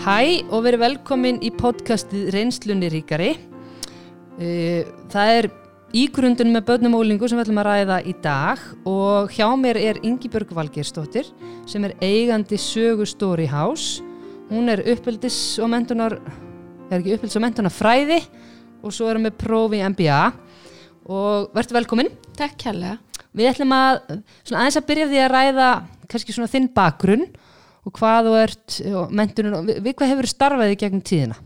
Hæ og verið velkomin í podcastið Reynslunni ríkari. Uh, Það er ígrundun með börnum og úlingu sem við ætlum að ræða í dag og hjá mér er Ingibjörg Valgersdóttir sem er eigandi sögu Story House. Hún er uppeldis og mentunar, er ekki uppeldis og mentunar fræði og svo erum við prófi MBA og verður velkomin. Takk kærlega. Við ætlum að svona aðeins að byrja því að ræða kannski svona þinn bakgrunn og hvað þú ert og mentunum við, hvað hefur starfað í gegnum tíðina?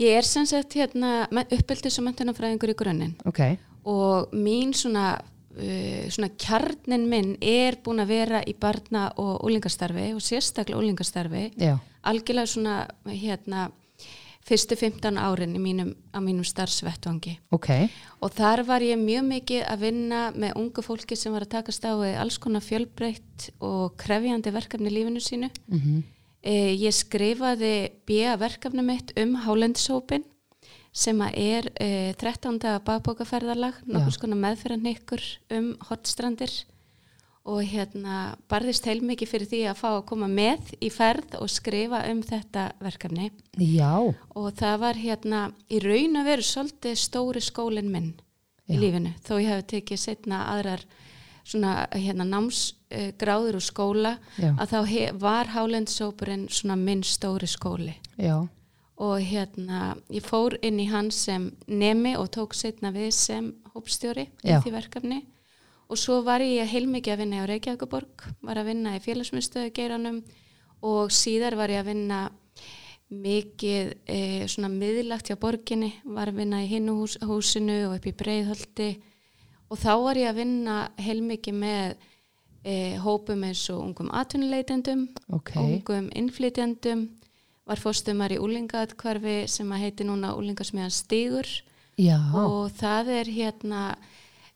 Ég er sem sagt hérna uppeldis og mentunafræðingur í grunninn. Ok, og mín svona, uh, svona kjarnin minn er búin að vera í barna og úlingastarfi og sérstaklega úlingastarfi já, algjörlega svona hérna fyrstu 15 árin mínum, á mínum starfsvettvangi ok, og þar var ég mjög mikið að vinna með ungu fólki sem var að takast á alls konar fjölbreytt og krefjandi verkefni lífinu sínu mm Eh, ég skrifaði B.A. verkefni mitt um Hálendishópin sem að er eh, 13. bagbókaferðarlag, nokkur skona meðferðan ykkur um hotstrandir og hérna barðist heilmikið fyrir því að fá að koma með í ferð og skrifa um þetta verkefni. Já, og það var hérna í raun að veru svolítið stóri skólinn minn Já. í lífinu. Þó ég hef tekið setna aðrar svona hérna námsgráður úr skóla Já. að þá var Hálendssópurinn svona minn stóri skóli. Já, og hérna ég fór inn í hann sem nemi og tók setna við sem hópstjóri í því verkefni og svo var ég heilmikið að vinna á Reykjavíkuborg, var að vinna í félagsmyndstöðu geiranum og síðar var ég að vinna mikið e, svona miðlagt hjá borginni, var að vinna í hinnu hús, húsinu og upp í breiðhaldi og þá var ég að vinna heilmikið með e, hópum eins og ungum atvinnuleitendum, ok, ungum innflytjendum, var fórstumar í úlingaatkvarfi sem að heiti núna úlingasmiðan Stígur. Já, og það er hérna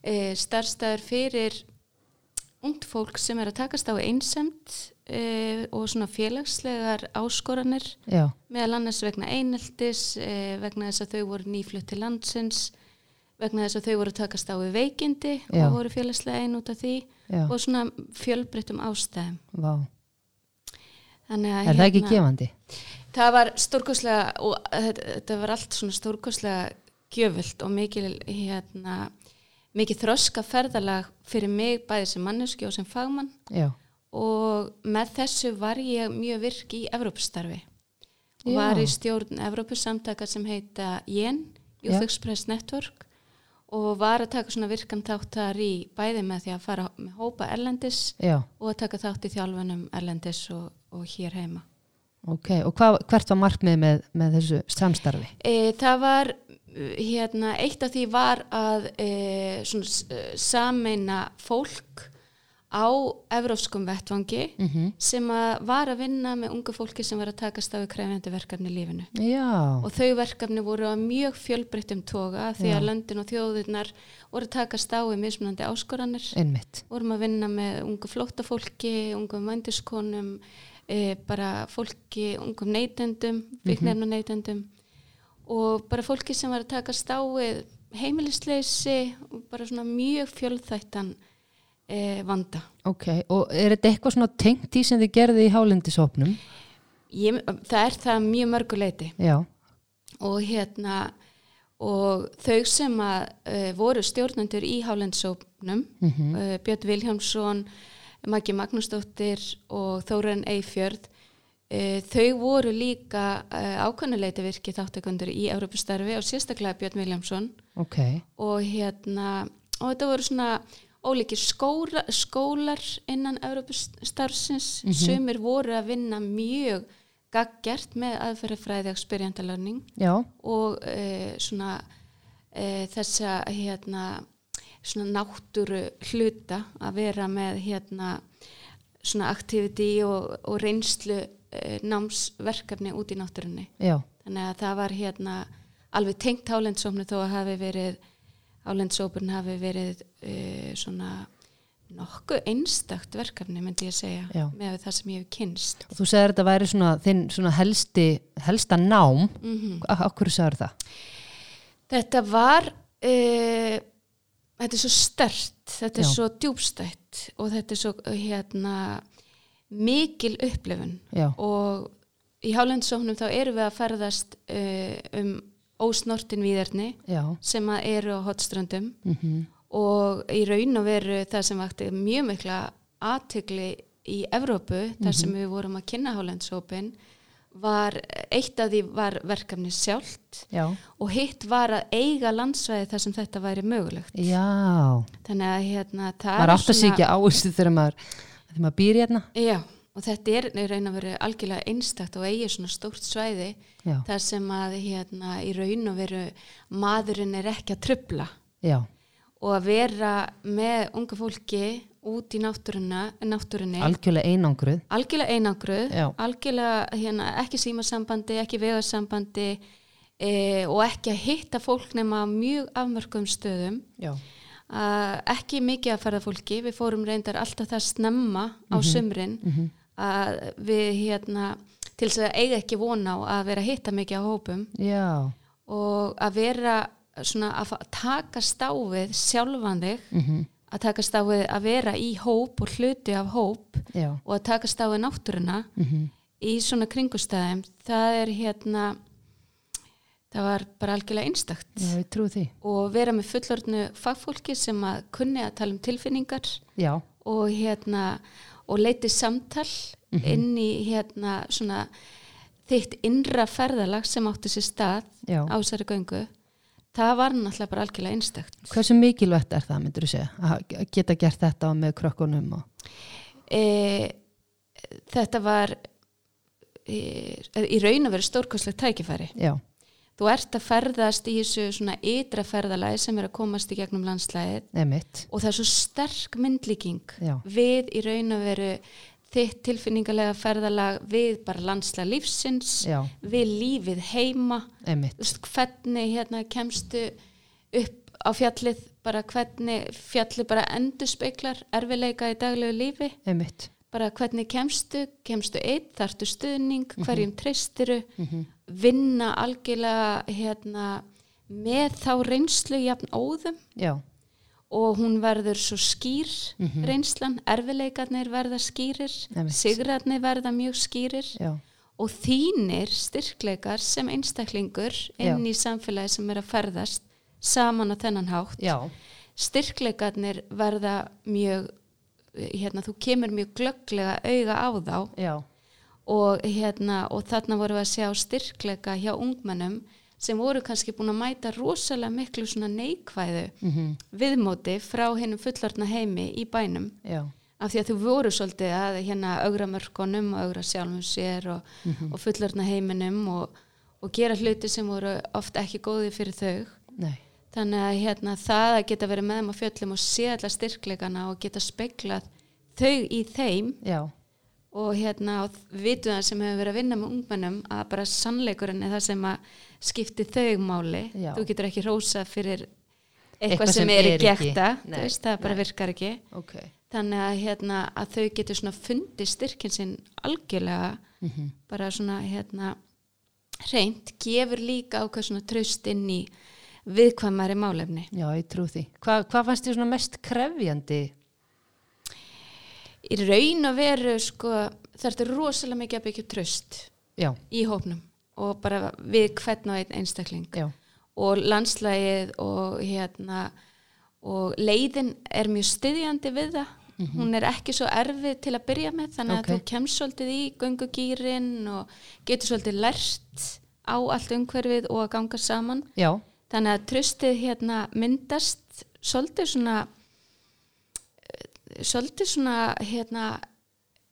e, starfstæður fyrir ungt fólk sem er að takast á einsemt e, og svona félagslegar áskoranir já, meðal annars vegna eineltis, e, vegna þess að þau voru nýflutt til landsins, vegna þess að þau voru að takast á við veikindi Já. og voru félagslega ein út af því já, og svona fjölbreyttum ástæðum. vá, Þannig að, hérna er það ekki gefandi? Það var stórkoslega og þetta, var allt svona stórkoslega gjöfult og mikil hérna, mikið þroska ferðalag fyrir mig bæði sem manneski og sem fagmann Já, og með þessu var ég mjög virk í Evrópustarfi og Já. var í stjórn Evrópusamtaka sem heita JEN, Youth Já. Express Network og var að taka svona virkan þátt þar í bæði með því að fara með hópa erlendis já, og að taka þátt í þjálfunum erlendis og, og hér heima. ok, og hvað, hvert var markmið með, með þessu samstarfi? E, það var hérna, eitt af því var að e, svona, eh, sameina fólk á evrópskum vettvangi Mm sem að var að vinna með unga fólki sem var að takast á við krefjandi verkefni í lífinu. Já, Og þau verkefni voru að mjög fjölbreyttum toga því Já. að löndin og þjóðurnar voru að takast á við mismunandi áskoranir. einmitt, Vorum að vinna með ungu flóttafólki, ungum vændiskonum, e, bara fólki, ungum neytendum, viknefna neytendum og bara fólki sem var að takast á við heimilisleysi og bara svona mjög fjölþættan e, vanda. ok, og er þetta eitthvað svona tengt í sem þið gerði í hálendishopnum? Ég, það er það mjög mörguleiti Já, og hérna og þau sem að uh, voru stjórnendur í Hálendssópnum Mhm. uh, Björn Vilhjámsson Maggi Magnúsdóttir og Þóren Eifjörð uh, þau voru líka uh, ákvæmnuleiti virki þáttakundur í Európustarfi og sérstaklega Björn Vilhjámsson ok, og hérna og þetta voru svona ólíkir skóla, skólar innan Európustarfsins sumir voru að vinna mjög gaggjart með aðferðafræði learning já, og e, svona e, þessa hérna svona náttúru hluta að vera með hérna svona activity og, og reynslu e, námsverkefni út í náttúrunni já, þannig að það var hérna alveg tengt hálendsópnu þó að hafi verið hálendsópurinn hafi verið uh, svona nokkuð einstakt verkefni myndi ég segja Já. með það sem ég hef kynst og þú segir þetta væri svona þinn svona helsti, helsta nám, mm mm okkur sagður það? Þetta var uh, þetta er svo stert þetta er Já. svo djúbstætt og þetta er svo hérna mikil upplifun. Já, og í hálendisóknum þá erum við að ferðast uh, um ósnortin víðerni já, sem að eru á hotströndum mhm, og í raun og veru það sem vakti mjög mikla aðtegli í Evrópu þar sem við vorum að kynna hálendisópin var, eitt af því var verkefni sjálft. Já, og hitt var að eiga landsvæði þar sem þetta væri mögulegt. já. Þannig að hérna það Maður er átt að sig ekki á þessu þegar maður, þegar maður býr hérna. Já, og þetta er raun og veru algjörlega einstakt og eigi svona stórt svæði Já, þar sem að hérna í raun og veru maðurinn er ekki að trubla já, og að vera með unga fólki út í náttúruna, náttúrunni. Algjörlega einangruð. algjörlega einangruð, Já. algjörlega hérna, ekki símasambandi, ekki vegarsambandi e, og ekki að hitta fólk nema mjög afmörkum stöðum. Já, að ekki mikið að ferða fólki við fórum reyndar alltaf það snemma á sumrin að við hérna til þess að eiga ekki vona á að vera hitta mikið á hópum já, og að vera svona að taka stáfið sjálfan þig mhm, að taka stáfið að vera í hóp og hluti af hóp já, og að taka stáfið náttúruna mhm, í svona kringustæðum það er hérna það var bara algjörlega einstakt. Já, og vera með fullorðnu fagfólki sem að kunni að tala um tilfinningar Já, og hérna og leiti samtal inn í hérna svona þitt innra ferðalag sem átti sér stað já. á þessari göngu. Það var náttúrulega bara algjörlega einstakt. Hversu mikilvægt er það, myndur þú segja, að geta gert þetta með krökkunum og... e, þetta var e, í raun að vera stórkostlegt tækifæri. Já, þú ert að ferðast í þessu svona ytra ferðalagi sem er að komast í gegnum landslæðið og það er svo sterk myndlíking Já. við í raun að veru þitt tilfinningalega ferðalag við bara landslega lífsins Já, við lífið heima. Veist, hvernig hérna kemstu upp á fjallið bara hvernig fjallið bara endur speiklar erfileika í daglegu lífi? Emitt. Bara hvernig kemstu, kemstu einn, þartu stuðning, hverjum treystiru, vinna algjörlega hérna, með þá reynslu jafn óðum. Já, og hún verður svo skýr reynslan, erfileikarnir verða skýrir, sigrarnir verða mjög skýrir. Já, og þínir styrkleikar sem einstaklingur inn í samfélagi sem er að ferðast saman á þennan hátt. Já, styrkleikarnir verða mjög hérna, þú kemur mjög glögglega auga á þá. Og, hérna, og þarna vorum við að sjá styrkleika hjá ungmennum sem voru kannski búin að mæta rosalega miklu neikvæðu mhm, viðmóti frá hennum fullorðna heimi í bænum. Já, af því að þú voru svolítið að hérna augra mörkunum og augra sjálfum sér og, og fullorðna heiminum og, og gera hluti sem voru oft ekki góði fyrir þau. Nei, þannig að hérna, það að geta verið með þeim á fjöllum og sé alla styrkleikana og geta speklað þau í þeim já, og hérna og vitum það sem hefur verið að vinna með ungmennum að bara sannleikurinn er það sem að skipti þau máli. Já. þú getur ekki rósa fyrir eitthvað, Eitthvað sem, sem er í Nei, veist, það bara nei. virkar ekki. Ok, þannig að, hérna, að þau getur svona fundið styrkin sinn algjörlega mhm, bara svona hérna reynd, gefur líka ákveð svona traust inn í viðkvæmari málefni. Já, ég trú því. Hva, hvað fannst þér svona mest krefjandi? í raun og veru sko, það er rosalega mikið að byggja traust Já, í hópnum og bara við hvern og einn einstakling. Já, og landslægið og hérna og leiðin er mjög styðjandi við það. Hún er ekki svo erfið til að byrja með þannig Ok. að þú kemst svolítið í göngugýrin og getur svolítið lert á allt umhverfið og að ganga saman. Já, þannig að tröstið hérna myndast svolítið svona eh, svolítið svona hérna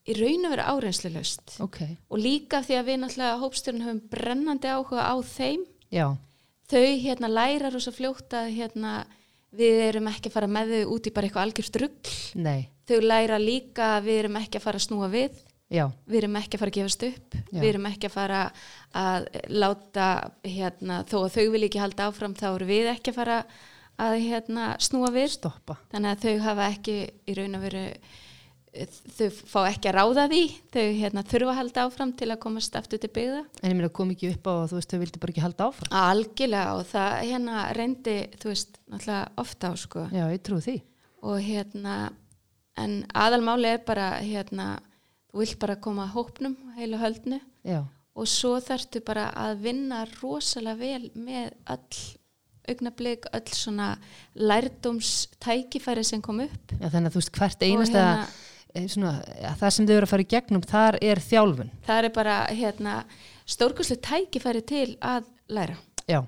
í raun og vera áreinslulegust ok, og líka því að við náttúrulega hópstjórn höfum brennandi áhuga á þeim. Já, þau hérna læra rosa fljótt að hérna við erum ekki að fara með þau út í bara eitthvað algjörst rugg nei, þau læra líka að við erum ekki að fara að snúa við já, við erum ekki að fara að gefast upp Já. við erum ekki að fara að láta hérna, þó að þau vil ekki halda áfram þá eru við ekki að fara að hérna, snúa við stoppa. þannig að þau hafa ekki í raun og veru þau fá ekki að ráða því þau hérna, þurfa að halda áfram til að komast aftur til byggða En ég meina kom ekki upp á að þú veist, þau vildi bara ekki halda áfram. algjörlega og það hérna reyndi þú veist náttúrulega ofta á sko Já, ég trú því. og hérna en aðalmáli er bara hérna þú vilt bara koma að hópnum heilu höldnu. Já, og svo þarftu bara að vinna rosalega vel með öll augnablík, öll svona lærdómstækifæri sem kom upp. Já, þannig að þú veist hvert einasta hérna- eh, það sem þau eru að fara í gegnum þar er þjálfun. Það er bara hérna, stórkurslu tækifæri til að læra. Já,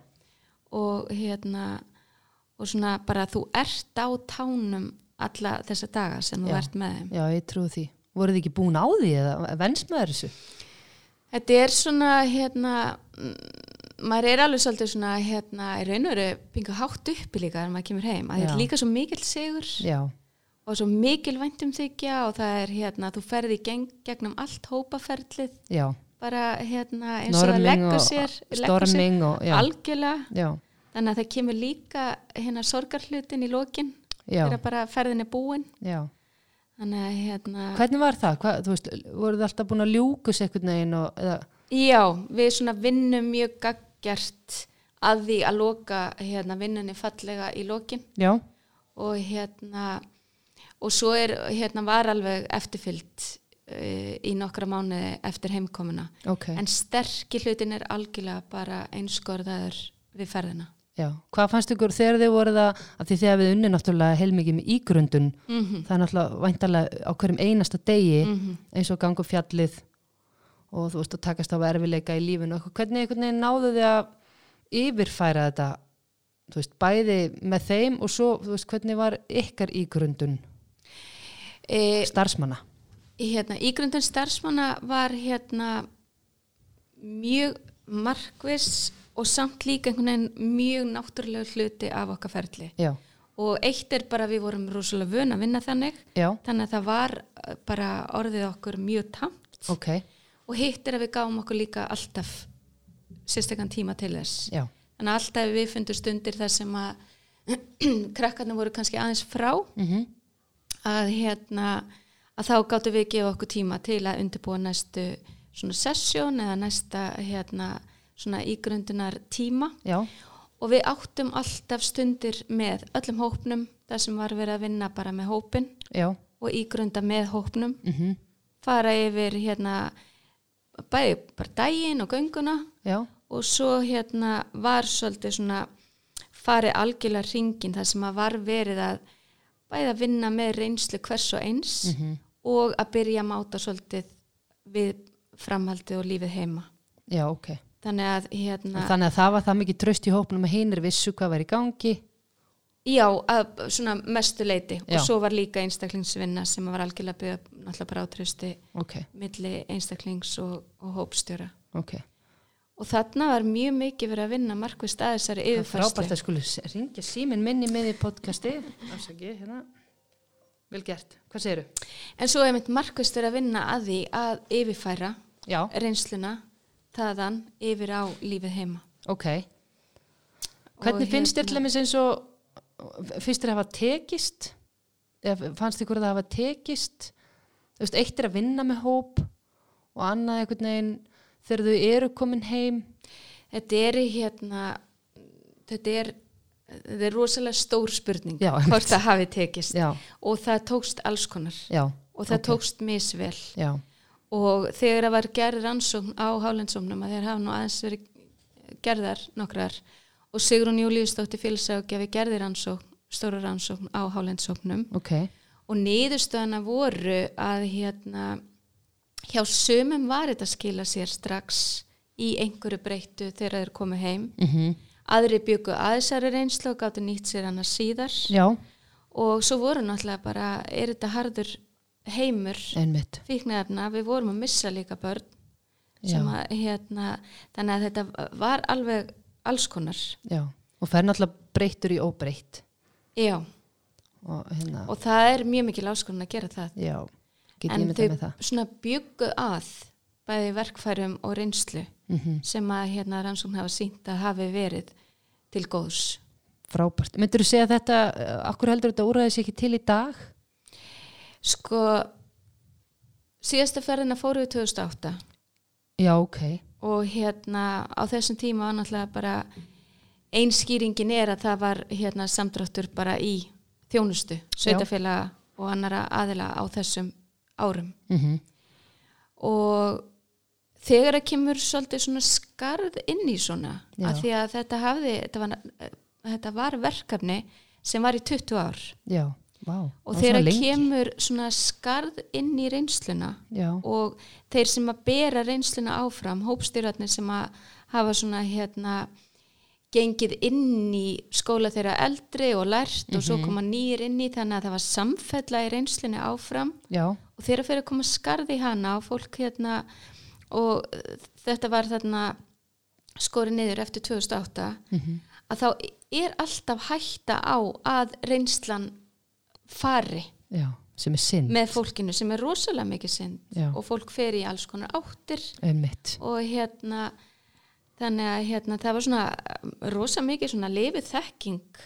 og hérna og svona bara þú ert á tánum alla þessa daga sem þú ert með þeim. Já, ég trúi því voruð þið ekki búin á því eða venst með þessu? Þetta er svona hérna mm, maður er alveg svolítið svona hérna í raun og veru pingu hátt uppi líka þegar maður kemur heim. Að þetta Já. er líka svo mikill sigur já, og svo mikil væntum þykja og það er hérna þú ferði gegnum allt hópaferlið já. bara hérna eins og það leggur sér, leggur sér og, já, algjörlega. Já, þannig að það kemur líka hérna sorgarhlutin í lokin já, þegar bara ferðin er búin. Já þannig að hérna hvernig var það? Hva, þú veist, voruð þið alltaf búin að ljúkus einhvern veginn og, eða, Já, við svona vinnum mjög gaggjart að því að loka hérna, vinnunni fallega í lokin. Já, og hérna og svo er hérna var alveg eftirfyllt uh, í nokkra mánuði eftir heimkomuna. Ok. En sterkir hlutin er algjörlega bara einskorðaður við ferðina já. hvað fannst ykkur þegar þið voruð að, að því þegar við unni náttúrulega heilmikið með ígrundun mm það er náttúrulega væntalega á hverjum einasta degi Mhm. eins og gangu fjallið og þú veist að takast á erfileika í lífinu hvernig einhvern veginn náðu þið að yfirfæra þetta þú veist, bæði með þeim og svo, þú veist, hvernig var ykkar ígrundun e, starfsmanna hérna, Ígrundin starfsmanna var hérna mjög markviss og samt líka einhvern veginn mjög náttúrulega hluti af okkar ferli. Já, og eitt er bara við vorum rosalega vön að vinna þannig. Já, þannig að það var uh, bara orðið okkur mjög tamt. Ok. Og hitt er að við gáum okkur líka alltaf sérstakann tíma til þess. Já, þannig að alltaf við fundum stundir þar sem að krakkarnir voru kannski aðeins frá mm að hérna að þá gáttum við að gefa okkur tíma til að undirbúa næstu svona sessjón eða næsta hérna svona ígrundunar tíma já, og við áttum alltaf stundir með öllum hópnum þar sem var verið að vinna bara með hópin já. og ígrunda með hópnum. Mm fara yfir hérna bæði bara daginn og gönguna. Já, og svo hérna var svolítið svona farið algjörlega ringin þar sem að var verið að bæði að vinna með reynslu hvers og eins Mhm. og að byrja að máta svolítið við framhaldið og lífið heima. Já, ok þannig að hérna þannig að það var það mikið tröst í hópnum að hinir vissu hvað var í gangi. Já, að svona mestu leiti. Já. og svo var líka einstaklingsvinna sem var algjörlega byggða náttúrulega bara átrösti ok, milli einstaklings og, og hópstjóra. Ok. Og þarna var mjög mikið verið að vinna markvist að þessari Það er frábært að skuli ringja síminn minni með í podcasti. Afsaki, hérna. Vel gert, hvað segirðu? en svo er mitt markvist verið að vinna að því að yfirfæra Já, reynsluna þaðan yfir á lífið heima. Ok. Hvernig Og finnst þér hérna- til dæmis eins og finnst þér að hafa tekist? Eða fannst þér að það hafa tekist? Veist, eitt er að vinna með hóp og annað einhvern veginn þegar þau eru komin heim. Þetta er hérna þetta er, þetta er rosalega stór spurning Já, hvort það hafi tekist. Já, og það tókst alls konar. Já, og það Ok. tókst misvel. Já, og þegar það var gerð rannsókn á hálensóknum að þeir hafa nú aðeins verið gerðar nokkrar og Sigrun Júliusdóttir félagsaugjafi gerði rannsókn, stóra rannsókn á hálensóknum ok. Og niðurstöðana voru að hérna hjá sumum var þetta skila sér strax í einhverju breyttu þegar þeir komu heim. Mm aðri byggu aðeinsari reynslu og gáttu nýtt sér annars síðar. Já, og svo voru náttúrulega bara er þetta harður heimur einmitt. fíknefna, við vorum að missa líka börn að hérna þannig að þetta var alveg alls konar. Já, og fer náttúrulega breyttur í óbreytt. Já, og hérna, og það er mjög mikil áskorun að gera það. Já, en myndað með það. svona byggu að bæði verkfærum og reynslu mm sem að hérna rannsókn hafa sínt að hafi verið til góðs. Frábært, myndur þú segja þetta uh, akkur heldur þetta úræði sér ekki til í dag? Sko síðasta ferðina fóru við 2008 Já, ok. Og hérna á þessum tíma var náttúrulega bara einskýringin er að það var hérna samdráttur bara í þjónustu, sveitafélaga og annara aðila á þessum árum. Mm og þegar að kemur svolítið svona skarð inn í svona Já. af því að þetta hafði þetta var, þetta var verkefni sem var í 20 ár. Já, vá og að lengi. kemur svona skarð inn í reynsluna já, og þeir sem að bera reynsluna áfram, hópstyrarnir sem að hafa svona hérna gengið inn í skóla þeirra eldri og lært og Mhm. svo koma nýjir inn í þannig að það var samfella í reynslunni áfram já, og þeirra fyrir að koma skarð í hana og fólk hérna og þetta var þarna skori niður eftir 2008 mhm, að þá er alltaf hætta á að reynslan fari já sem er synd. með fólkinu sem er rosalega mikið synd. Já. og fólk fer í alls konar áttir. Einmitt, og hérna þannig að hérna það var svona um, rosa mikið svona lifið þekking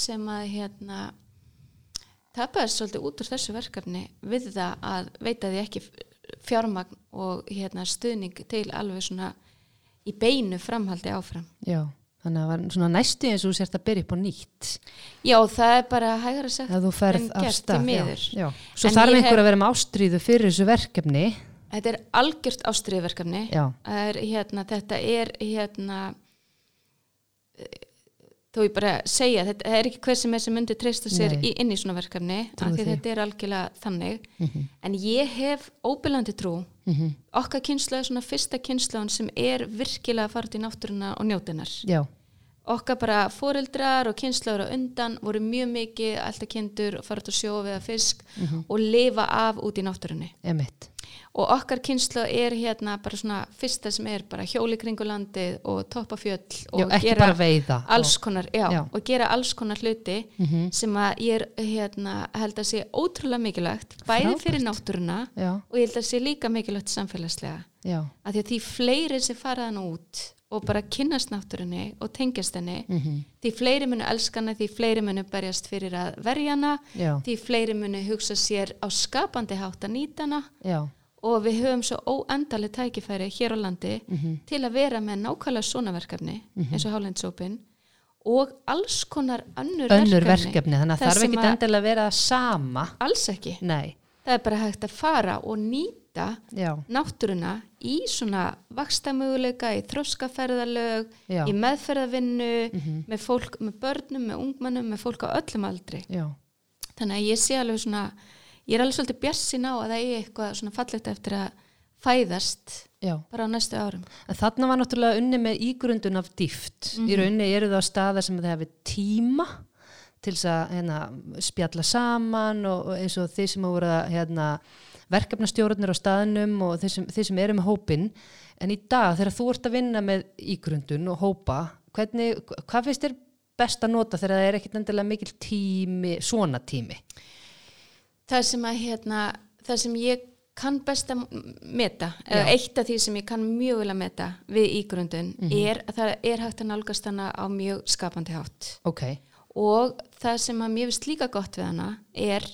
sem að hérna tapaði svolítið út úr þessu verkefni við það að veita því ekki fjármagn og hérna stuðning til alveg svona í beinu framhaldi áfram. já þannig að það var svona næstu eins og þú sért að byrja upp á nýtt. Já, það er bara hægara sagt að þú ferð af stað já, já. svo En þarf einhver hef- að vera með ástríðu fyrir þessu verkefni. Þetta er algjört Það er hérna, þetta er hérna þó ég bara segja, þetta er ekki hver sem er sem myndi treysta sér í, inn í svona verkefni, af því þetta er algjörlega þannig, Mhm. en ég hef óbyrlandi trú, mhm, okkar kynsla er svona fyrsta kynslan sem er virkilega að fara í náttúruna og njótinar. já, Okkar bara foreldrar og kynslaður á undan voru mjög mikið alltaf kindur og fara út að sjó við að fisk Mhm. og lifa af út í náttúrunni. Og okkar kynslu er hérna bara svona fyrsta sem er bara hjóli kringu landið og toppa fjöll og já, gera veiða. alls konar, já, Já. og gera alls konar hluti Mhm. sem að ég er hérna held að sé ótrúlega mikilvægt bæði fyrir náttúruna og ég held að sé líka mikilvægt samfélagslega. Já, að því að því fleiri sem fara hann út og bara kynnast náttúrunni og tengjast henni. Mhm, því fleiri munu elskana, því fleiri munu berjast fyrir að verja hana já, því fleiri munu hugsa sér á skapandi hátt að nýta hana. Já. Og við höfum svo óendaleg tækifæri hér á landi mhm, til að vera með nákvæmlega svona verkefni eins og Hálendssópin og alls konar önnur, önnur verkefni, þannig að Þar þarf ekki að- endilega að vera sama. Alls ekki, nei, það er bara hægt að fara og nýta já, náttúruna í svona vakstamöguleika, í þroskaferðalög já, í meðferðavinnu mhm, með fólk, með börnum, með ungmennum með fólk á öllum aldri. Já, þannig að ég sé alveg svona ég er alveg svolítið bjassin á að það er eitthvað svona fallegt eftir að fæðast já. bara á næstu árum. En þarna var náttúrulega unni með ígrundun af dýft. Í rauninni eru það staðar sem þið hafi tíma til þess að hérna, spjalla saman og, og eins og þið sem hafa voru að hérna, verkefnastjórnir á staðnum og þið sem, þið sem eru með hópin. En í dag þegar þú ert að vinna með ígrundun og hópa, hvernig, hvað finnst þér best að nota þegar það er ekkit endilega mikil tími, svona tími? það sem að hérna það sem ég kann best að meta, eitt af því sem ég kann mjög vel að meta við ígrundun er að það er hægt að nálgast hana á mjög skapandi hátt Ok, og það sem að mér finnst líka gott við hana er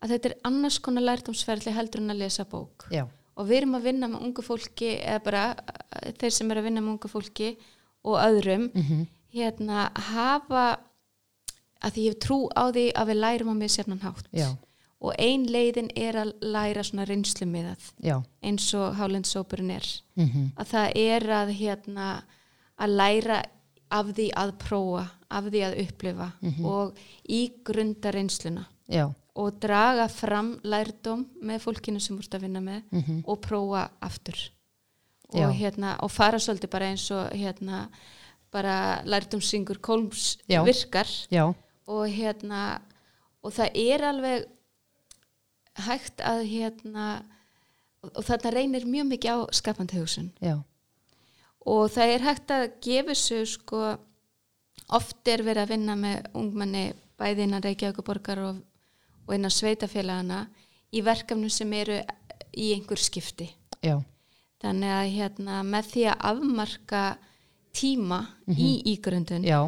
að þetta er annars konar lærdomsferðli heldur en að lesa bók. Já, og við erum að vinna með ungu fólki eða bara eh, þeir sem eru að vinna með ungu fólki og öðrum mhm, hérna hafa að því ég hef trú á því að við lærum á mér sérnan hátt. Já, og ein leiðin er að læra svona reynslu miðað já, eins og Hálendssópurinn er. Mhm, að það er að hérna að læra af því að prófa, af því að upplifa og í grunda reynsluna já, og draga fram lærdóm með fólkinu sem úrst að vinna með mhm, og prófa aftur. Og hérna og fara svolítið bara eins og hérna bara lærdómsringur Kolms Já. virkar. Já, og hérna og það er alveg hægt að hérna og, og þetta reynir mjög mikið á já, og það er hægt að gefa þessu sko oft er verið að vinna með ungmenni bæði innan Reykjavík borgar og, og innan sveitafélagana í verkefnum sem eru í einhver skipti. Já, þannig að hérna með því að afmarka tíma í ígrundun já,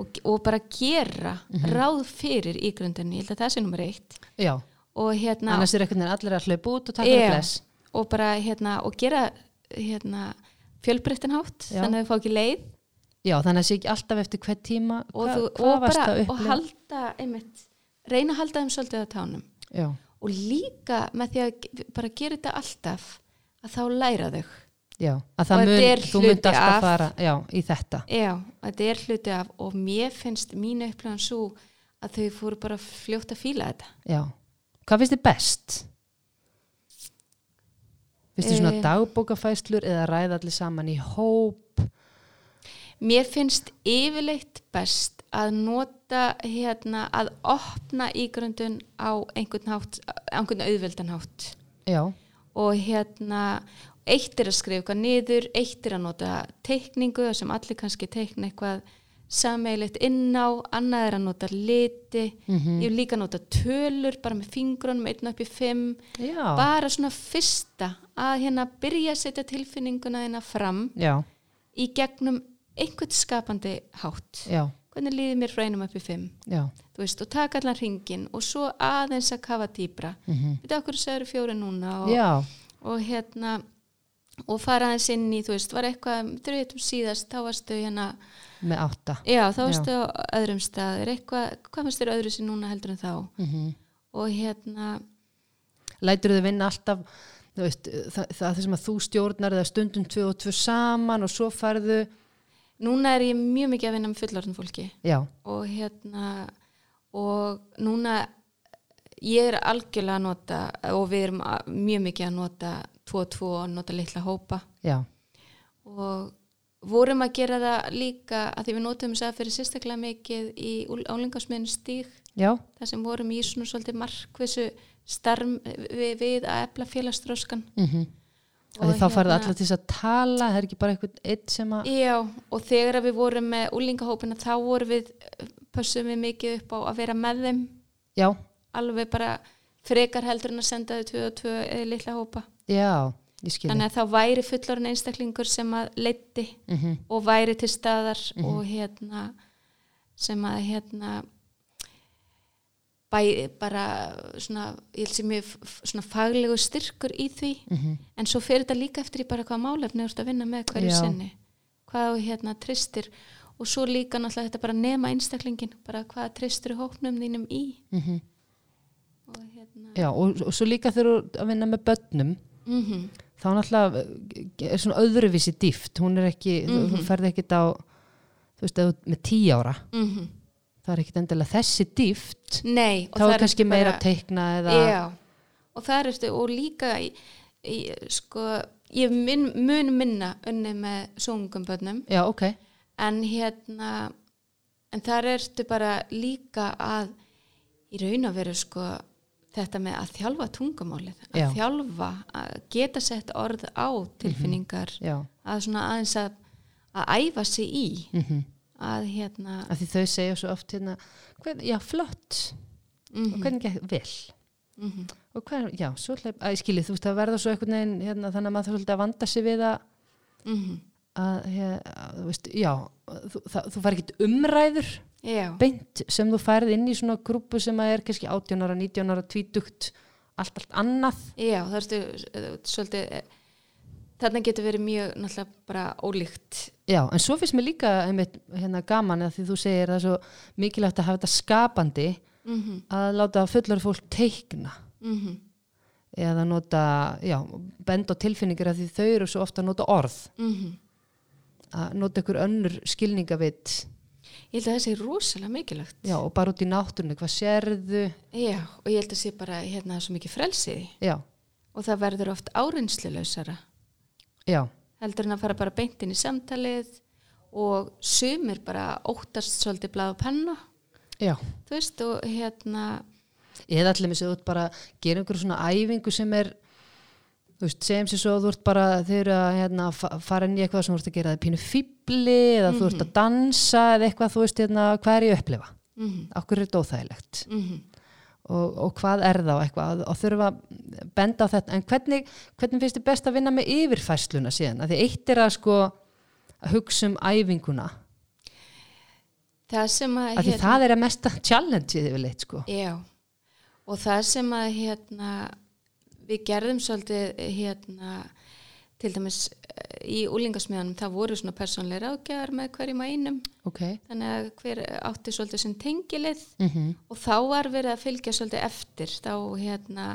og, og bara gera ráð fyrir ígrundun, ég held að það sé nummer eitt. Já. og hérna Annars er einhvern veginn allir að hlaupa út og taka það bless. og bara hérna og gera hérna fjölbreyttin hátt Já. þannig að þau fá ekki leið. Já, þannig að það sé ekki alltaf eftir hvert tíma og, hva, þú, hvað og bara og halda einmitt, reyna að halda þeim svolítið á tánum Já, og líka með því að bara gera þetta alltaf að þá læra þau já, að það mun, þú mynd hluti alltaf af- fara já, í þetta Já, þetta er hluti af og mér finnst mín upplöðan svo að þau fóru bara fljótt að fíla þetta. já, hvað finnst þið best? finnst þið svona Eh. dagbókafæslur eða ræða allir saman í hóp Mér finnst yfirleitt best að nota hérna að opna ígrundun á einhvern hátt, einhvern auðveldan hátt. Já, og hérna eitt er að skrifa eitthvað niður, eitt er að nota teikningu sem allir kannski teikna eitthvað sameilegt inn á, annað er að nota liti, ég vil líka nota tölur bara með fingrunum, einn upp í fimm, já, bara svona fyrsta að hérna byrja að setja tilfinninguna þína fram já, í gegnum einhvern skapandi hátt. já, Hvernig líður mér frá einum upp í fimm? já. Þú veist, og taka allan hringin og svo aðeins að kafa dýbra. Mm -hmm. Við okkur segir fjóri núna og, já, og hérna og fara aðeins inn í, þú veist, var eitthvað drautum síðast, þá varstu hérna með átta. Já, þá varstu á öðrum stað. Er eitthvað, hvað fannst þér öðru sér núna heldur en þá? Mm og hérna lætur þið vinna alltaf þú veist, það, það sem að þú stjórnar eða stundum tvö og tvö saman og svo farðu núna er ég mjög mikið að vinna með fullorðin fólki. Já, og hérna og núna ég er algjörlega að nota og við erum að- mjög mikið að nota tvo og tvo og nota litla hópa. Já, og vorum að gera það líka að því við notum þess að fyrir sérstaklega mikið í álingasmiðinu stíg. Já, þar sem vorum í svona svolítið markvissu starm við, við að efla félagsstróskan mm Og því þá farið hérna- allar til þess að tala það er ekki bara eitthvað eitt sem að Já, og þegar við vorum með úlingahópina þá vorum við, pössum við mikið upp á að vera með þeim. Já, alveg bara frekar heldur en að senda þau tvö og tvö eða litla hópa. Já, ég skilji þannig að þá væri fullorinn einstaklingur sem að leiti mm og væri til staðar og hérna sem að hérna bæ, bara svona, ég held sem f- svona faglegu styrkur í því. Mhm. en svo fer þetta líka eftir í bara hvað málefni þú ert að vinna með hverju Já. sinni. Hvað hérna tristir og svo líka náttúrulega þetta bara nema einstaklingin bara hvað tristir hópnum þínum í. Mhm. og hérna já, og, og svo líka ert að vinna með börnum mm þá náttúrulega eh, er svona öðruvísi dýft. Hún er ekki, þú, þú ferði ekkit á þú veist, með tí ára það er ekkit endilega þessi dýft Nei, þá það er kannski bara- meira að teikna eða Já, og það er eftir og líka í, í, sko, ég mun, mun minna unni með sungum bönnum já, ok, en hérna en þar ertu bara líka að í raun að vera sko þetta með að þjálfa tungumálið að Já. þjálfa, að geta sett orð á tilfinningar já. að svona aðeins að, að æfa sig í. Mm að hérna af því þau segja svo oft hérna hvern, já, flott. Og hvernig gekk vel? Mhm, og hvað, já, svo hleyp, að ég skilji þú veist að verða svo einhvern veginn hérna, þannig að maður þarf að vanda sig við að, mhm, að, hér, að þú veist, já þú, það, þú fær ekkit umræður já, beint sem þú færð inn í svona grúpu sem að er kannski 18 ára, 19 ára, 20 allt, allt annað. Já, það ertu uh, svolítið eh, þarna getur verið mjög náttúrulega bara ólíkt. Já, en svo finnst mér líka einmitt, hérna gaman að því þú segir það svo mikilvægt að hafa þetta skapandi mm að láta fullar fólk teikna. -hmm. eða nota, já, bend á tilfinningar af því þau eru svo ofta að nota orð. Mhm. að nota ykkur önnur skilningavitt Ég held að það sé rosalega mikilvægt. Já, og bara út í náttúrunni, hvað sérðu? Já, og ég held að sé bara hérna svo mikið frelsiði já, og það verður oft áreinsluleysara já, heldur en að fara bara beint inn í samtalið og sumir bara óttast svolítið blað og penna. Já. Þú veist og hérna eða allir með sig út bara gera einhverju svona æfingu sem er þú veist, segjum sér svo þú ert bara þeir eru að hérna, fa- fara inn í eitthvað sem þú ert að gera það pínu fýbli eða þú ert að dansa eða eitthvað, þú veist, hérna, hvað er ég að upplifa? Mm okkur er þetta óþægilegt? -hmm. Og, og hvað er það og eitthvað og þurfa að benda á þetta. En hvernig, hvernig finnst þið best að vinna með yfirfærsluna síðan, því eitt er að sko að hugsa um æfinguna. Það sem að af því það er að mesta challenge yfirleitt sko. Já, og það sem að hérna, við gerðum svolítið hérna, til dæmis í úlingasmiðanum, það voru svona persónleira ágjör með hverjum að einum, ok, þannig að hver átti svolítið sem tengilið mm og þá var verið að fylgja svolítið eftir, þá hérna,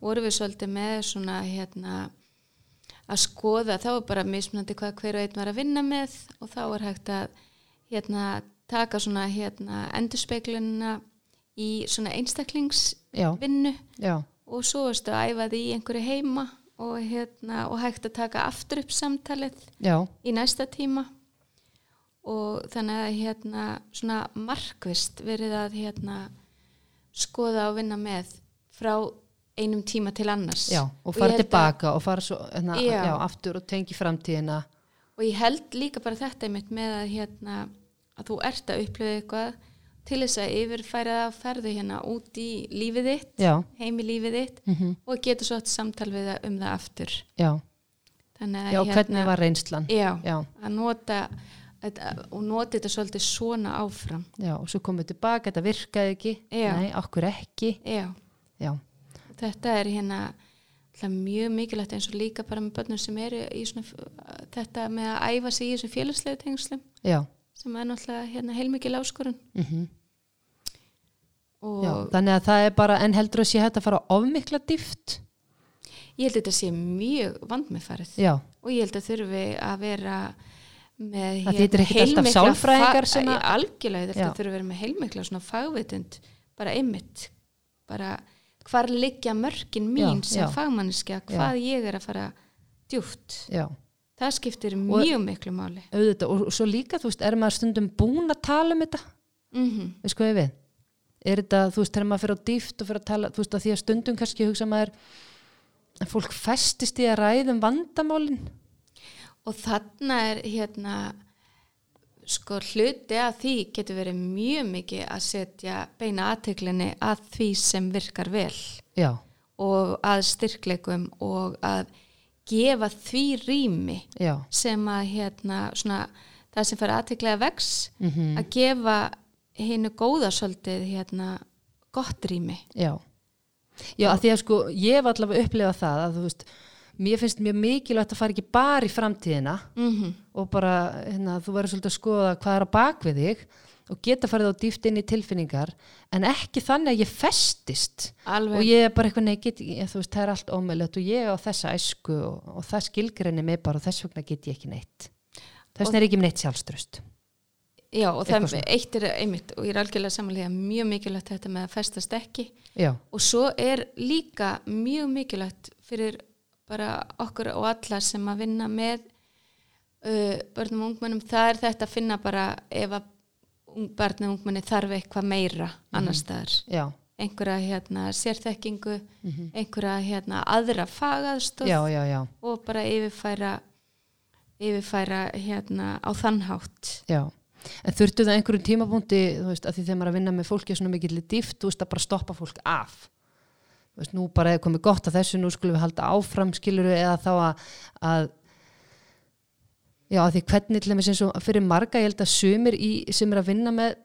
voru við svolítið með svona hérna, að skoða, þá er bara mismunandi hvað hver og einn var að vinna með og þá er hægt að hérna, taka svona hérna, endurspeglunina í svona einstaklingsvinnu Já, já, og svo erstu að æfa því einhverju heima og, hérna, og hægt að taka aftur upp samtalið já, í næsta tíma og þannig að hérna svona markvist verið að hérna skoða og vinna með frá einum tíma til annars já, og fara að- tilbaka og fara svo, hérna, Já. já, aftur og tengi framtíðina. og ég held líka bara þetta með að hérna að þú ert að upplifa eitthvað til þess að yfirfæra það að ferðu hérna út í lífið þitt, Já, heim í lífið þitt mm og getur svo samtal við það um það aftur. Já, að já, hvernig var reynslan? já, að nota þetta, og nota þetta svolítið svona áfram. Já, og svo komum við tilbaka, þetta virkaði ekki, nei, okkur ekki, já, já, þetta er hérna mjög mikilvægt eins og líka bara með börnum sem eru í svona þetta með að æfa sig í þessum félagslegu tengslum já, sem er náttúrulega hérna heilmikil áskorun. Mm og já, þannig að það er bara, en heldur að sé hægt að fara ofmikla dýft? ég held að þetta sé mjög vandmeðfarið. Já, og ég held að þurfi að vera með Það alltaf heilmikla sálfræðingar fa- sem að- Æ, algjörlega, þetta þurfi að vera með heilmikla svona fagvitund bara einmitt bara hvar liggja mörkin mín Já, sem já. fagmanniska, hvað ég er að fara djúft, já, það skiptir mjög miklu máli. auðvitað, og, og svo líka, þú veist, er maður stundum búin að tala um þetta? mm veist hvað ég við er þetta, þú veist, þegar maður fyrir á dýft og fyrir að tala, þú veist, að því að stundum kannski hugsa maður að fólk festist í að ræðum vandamálin. Og þarna er hérna sko hluti að því getur verið mjög mikið að setja beina aðteglinni að því sem virkar vel. Já, og að styrkleikum og að gefa því rými já, sem að hérna svona það sem fyrir aðteglega vex mm að gefa hinnu góða svolítið hérna gott rými. Já. Já, að því að sko, ég hef allavega upplifað það að þú veist, mér finnst mjög mikilvægt að fara ekki bara í framtíðina mm og bara, hérna, þú verður svolítið að skoða hvað er á bakvið þig og geta farið á dýft inn í tilfinningar en ekki þannig að ég festist. Alveg. Og ég er bara eitthvað nei, get, ég, þú veist, það er allt ómöðlegt og ég á þessa æsku og, og það skilgrinni mig bara og þess vegna get ég ekki neitt. Þess vegna er ekki neitt sjálfströst Já, og það svona. eitt er einmitt og ég er algjörlega samanlega mjög mikilvægt þetta með að festast ekki. Já, og svo er líka mjög mikilvægt fyrir bara okkur og alla sem að vinna með uh, börnum og ungmennum það er þetta að finna bara ef að barnið og ungmenni þarf eitthvað meira annar staðar. Já, einhverja hérna sérþekkingu einhverja hérna aðra fagaðstóð já, já, já, og bara yfirfæra yfirfæra hérna á þannhátt já. En þurftu það einhverjum tímapunkti þú veist, að því þegar maður er að vinna með fólki svona mikill dýft, þú veist, að bara stoppa fólk af þú veist, nú bara er komið gott að þessu, nú skulum við halda áfram skiluru eða þá að, að já, að því hvernig til þess eins og fyrir marga, ég held að sumir í, sem er að vinna með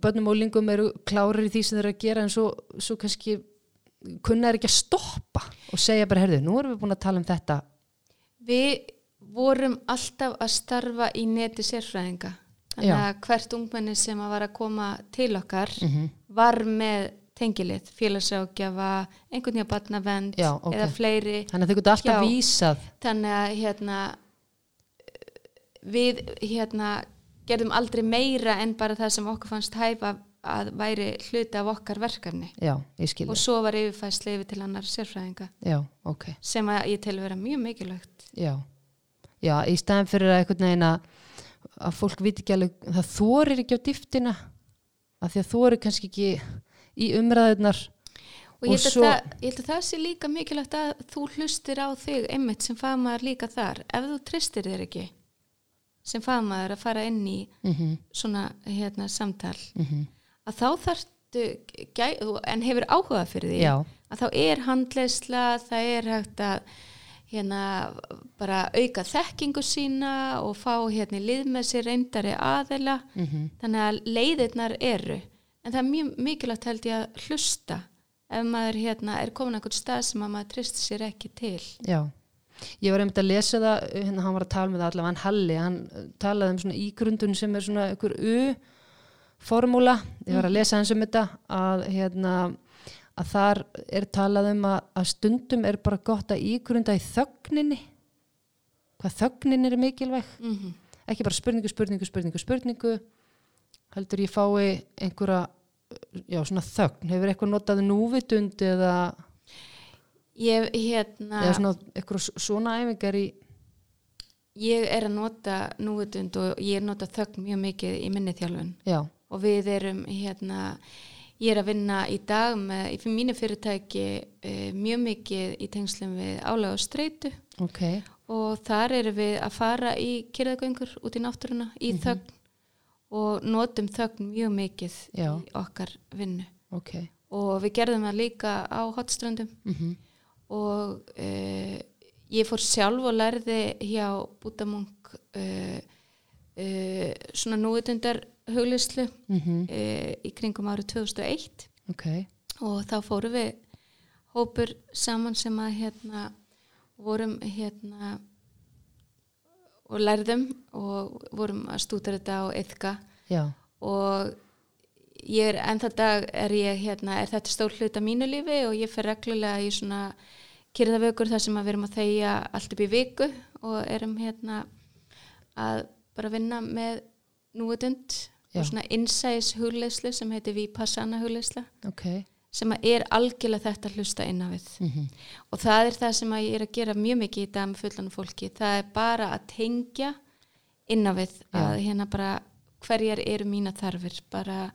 börnum og lingum eru klárir í því sem þeir eru að gera en svo, svo kannski kunna er ekki að stoppa og segja bara, herðu, nú erum við búin að tala um þetta Við vorum alltaf að starfa í neti sérfræðinga. Þannig að hvert ungmenni sem að var að koma til okkar Mhm. var með tengilið, félagságjafa, einhvern veginn barnavend Já, ok. eða fleiri. þannig að þau geta alltaf Já. vísað Þannig að hérna, við hérna, gerðum aldrei meira en bara það sem okkur fannst hæfa að væri hluti af okkar verkefni. já, Og svo var yfirfæsli yfir til annar sérfræðinga já, ok sem að ég tel vera mjög mikilvægt. Já, í staðin fyrir að einhvern veginn að, að fólk viti ekki alveg, það þorir ekki á dýftina af því að þorir kannski ekki í umræðunar Og ég Og held, svo- það, ég held að það sé líka mikilvægt að þú hlustir á þig einmitt sem fagmaður líka þar. Ef þú tristir þér ekki sem fagmaður að fara inn í mm -hmm, svona hérna, samtal, mhm. að þá þú- en hefur áhuga fyrir því, Já, að þá er handleysla, það er hægt að hérna bara auka þekkingu sína og fá hérna lið með sér reyndari aðila, mm þannig að leiðirnar eru, en það er mjög mikilvægt held ég að hlusta. Ef maður hérna er komin að einhvern stað sem að maður tristir sér ekki til. já. Ég var einmitt að lesa það, hérna hann var að tala með það allavega, hann Halli, hann uh, talaði um svona ígrundun sem er svona einhver U-formúla, ég var að lesa hans um þetta að hérna að þar er talað um að, að stundum er bara gott að ígrunda í þögninni hvað þögnin er mikilvæg. Mm ekki bara spurningu, spurningu, spurningu, spurningu heldur ég fái einhverja já, svona þögn, hefur eitthvað notað núvitund eða, ég hérna eða svona eitthvað svona æfingar í ég er að nota núvitund og ég er nota þögn mjög mikið í minni þjálfun. Já, og við erum hérna ég er að vinna í dag með í mínu fyrirtæki uh, mjög mikið í tengslum við álega og streitu. Ok. Og þar erum við að fara í kyrðagöngur út í náttúruna í þögn og notum þögn mjög mikið Já. í okkar vinnu. Ok, og við gerðum það líka á hotströndum mm og uh, ég fór sjálf og lærði hjá Bútamunk uh, uh, svona núvitundar huglislu mhm, uh, í kringum árið 2001 ok. Og þá fórum við hópur saman sem að hérna vorum hérna og lærðum og vorum að stúta þetta á yfka og ég er ennþá dag er ég hérna, er þetta stór hlut af mínu lífi og ég fer reglulega í svona kyrðavökur þar sem að við erum að þegja allt upp í viku og erum hérna að bara vinna með Já. og svona insights hugleislu sem heitir Vipassana hugleisla ok. Sem er algjörlega þetta hlusta inn á við. Mm og það er það sem ég er að gera mjög mikið í dag með fullan fólki. Það er bara að tengja inn á við að hérna bara hverjar eru mína þarfir bara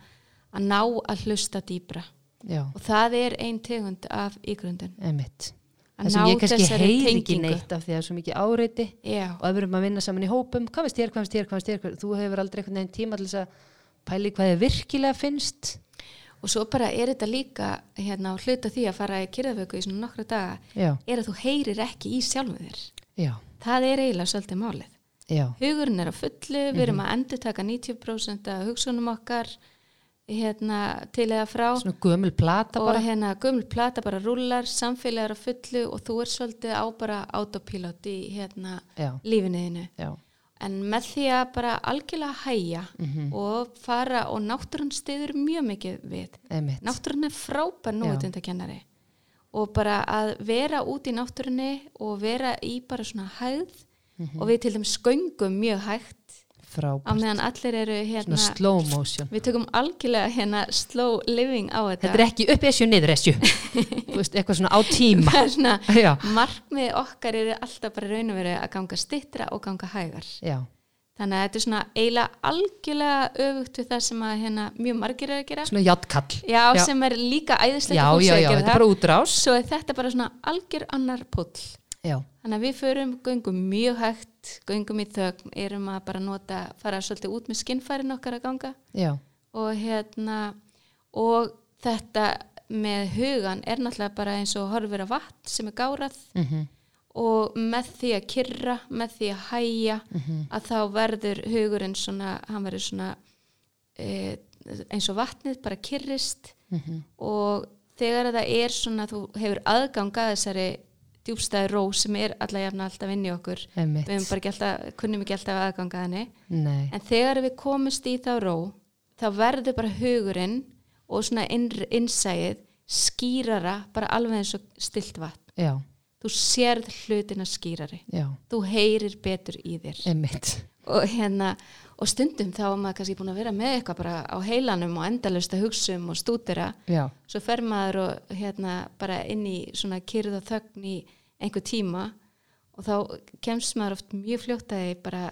að ná að hlusta dýbra já, og það er ein tegund af ígrundun. Emitt það sem ég kannski heyri ekki neitt af því að það er svo mikið áreiti já, og ef við erum að vinna saman í hópum hvað veist þér, hvað veist þér, hvað veist hvað- þú hefur aldrei einhvern veginn tíma til þess að pæli hvað þið virkilega finnst. Og svo bara er þetta líka hérna hluta því að fara í kyrðavöku í svona nokkra daga já, er að þú heyrir ekki í sjálfu þér. Já, það er eiginlega svolítið málið. Já. Hugurinn er á fullu, við erum að endur taka 90% af hugsunum okkar hérna til eða frá. Svona gömul plata og hérna gömul plata bara rúlar, samfélag er á fullu og þú er svolítið á bara autopilot í hérna lífinniðinu en með því að bara algjörlega hæja Mhm. og fara og náttúrun stiður mjög mikið við. Emitt náttúrun er frábær núutundakennari og bara að vera út í náttúrunni og vera í bara svona hæð Mhm. og við til þeim sköngum mjög hægt á frábært, meðan allir eru hérna svona slow motion. Við tökum algjörlega hérna slow living á þetta. Þetta er ekki upp esju, niður esju. Þú veist, eitthvað svona á tíma. Það er svona, já, markmið okkar eru alltaf bara raun og verið að ganga stittra og ganga hægar. Já, þannig að þetta er svona eiginlega algjörlega öfugt við það sem að hérna mjög margir eru að gera. Svona játtkall já, Já. sem er líka æðislegt já, að fólk já, sé að já, gera þetta er það. bara útrás. Svo er þetta bara svona algjör annar pull já, þannig að við förum, göngum mjög hægt göngum í þögn, erum að bara nota fara svolítið út með skinnfærin okkar að ganga. Já, og hérna og þetta með hugan er náttúrulega bara eins og horfir á vatn sem er gárað. Mhm. Og með því að kyrra, með því að hæja Mhm. að þá verður hugurinn svona, hann verður svona e, eins og vatnið bara kyrrist. Mhm, og þegar það er svona þú hefur aðgang að þessari djúbstæði ró sem er alla jafna alltaf inn í okkur. Emitt við alltaf, kunnum ekki alltaf aðgang að henni. Nei, en þegar við komumst í þá ró þá verður bara hugurinn og svona innsæið skýrara bara alveg eins og stilt vatn. Já, þú sérð hlutina skýrari. Já, þú heyrir betur í þér. Emitt og hérna og stundum þá er maður kannski búin að vera með eitthvað bara á heilanum og endalust að hugsa um og stúdera. Já, svo fer maður og hérna bara inn í svona kyrð og þögn í einhver tíma. Og þá kemst maður oft mjög fljótt að bara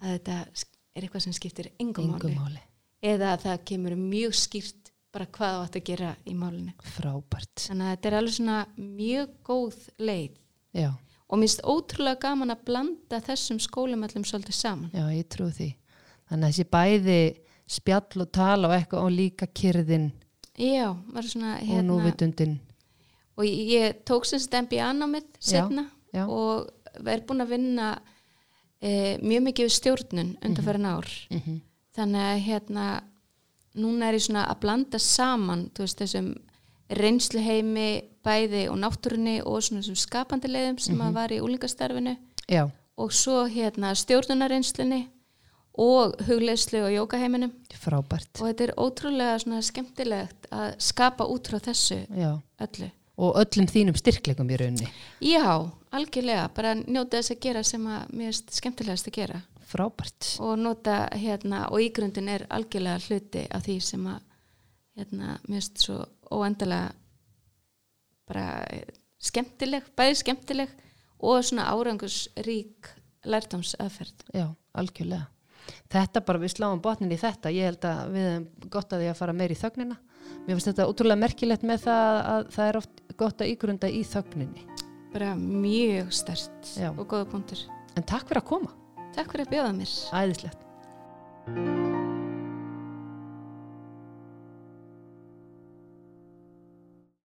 að þetta er eitthvað sem skiptir engum máli. Eða að það kemur mjög skýrt bara hvað þú átt að gera í málinu. Frábært, þannig að þetta er alveg svona mjög góð leið. Já, og mér finnst ótrúlega gaman að blanda þessum skólum öllum svolítið saman. Já, ég trú því. Þannig að þessi bæði spjall og tala og eitthvað og líka kyrðin já, var svona og hérna núvitundin. Og ég, ég tók sem sagt MBA námið setna já. og er búin að vinna e, mjög mikið við stjórnun undanfærin ár. Mhm, þannig að hérna núna er ég svona að blanda saman veist þessum reynsluheimi bæði og náttúrunni og svona þessum skapandi leiðum sem Mhm. að var í úlingastarfinu já, og svo hérna stjórnunarreynslunni og hugleyslu og jókaheiminum frábært. Og þetta er ótrúlega svona skemmtilegt að skapa út frá þessu já, öllu. og öllum þínum styrklegum í rauninni. Já, algjörlega, bara njóta þess að gera sem að mér er skemmtilegast að gera. Frábært. og nota hérna og ígrundin er algjörlega hluti af því sem að hérna mér er svo óendalega bara skemmtileg, bæði skemmtileg og svona árangusrík lærtámsaðferð. Já, algjörlega. Þetta bara, við sláum botnin í þetta. Ég held að við erum gott að því að fara meir í þögnina. Mér finnst þetta útrúlega merkilegt með það að það er oft gott að ígrunda í þögninni. Bara mjög stert Já. og góða punktur. En takk fyrir að koma. Takk fyrir að bjóða mér. Æðislegt.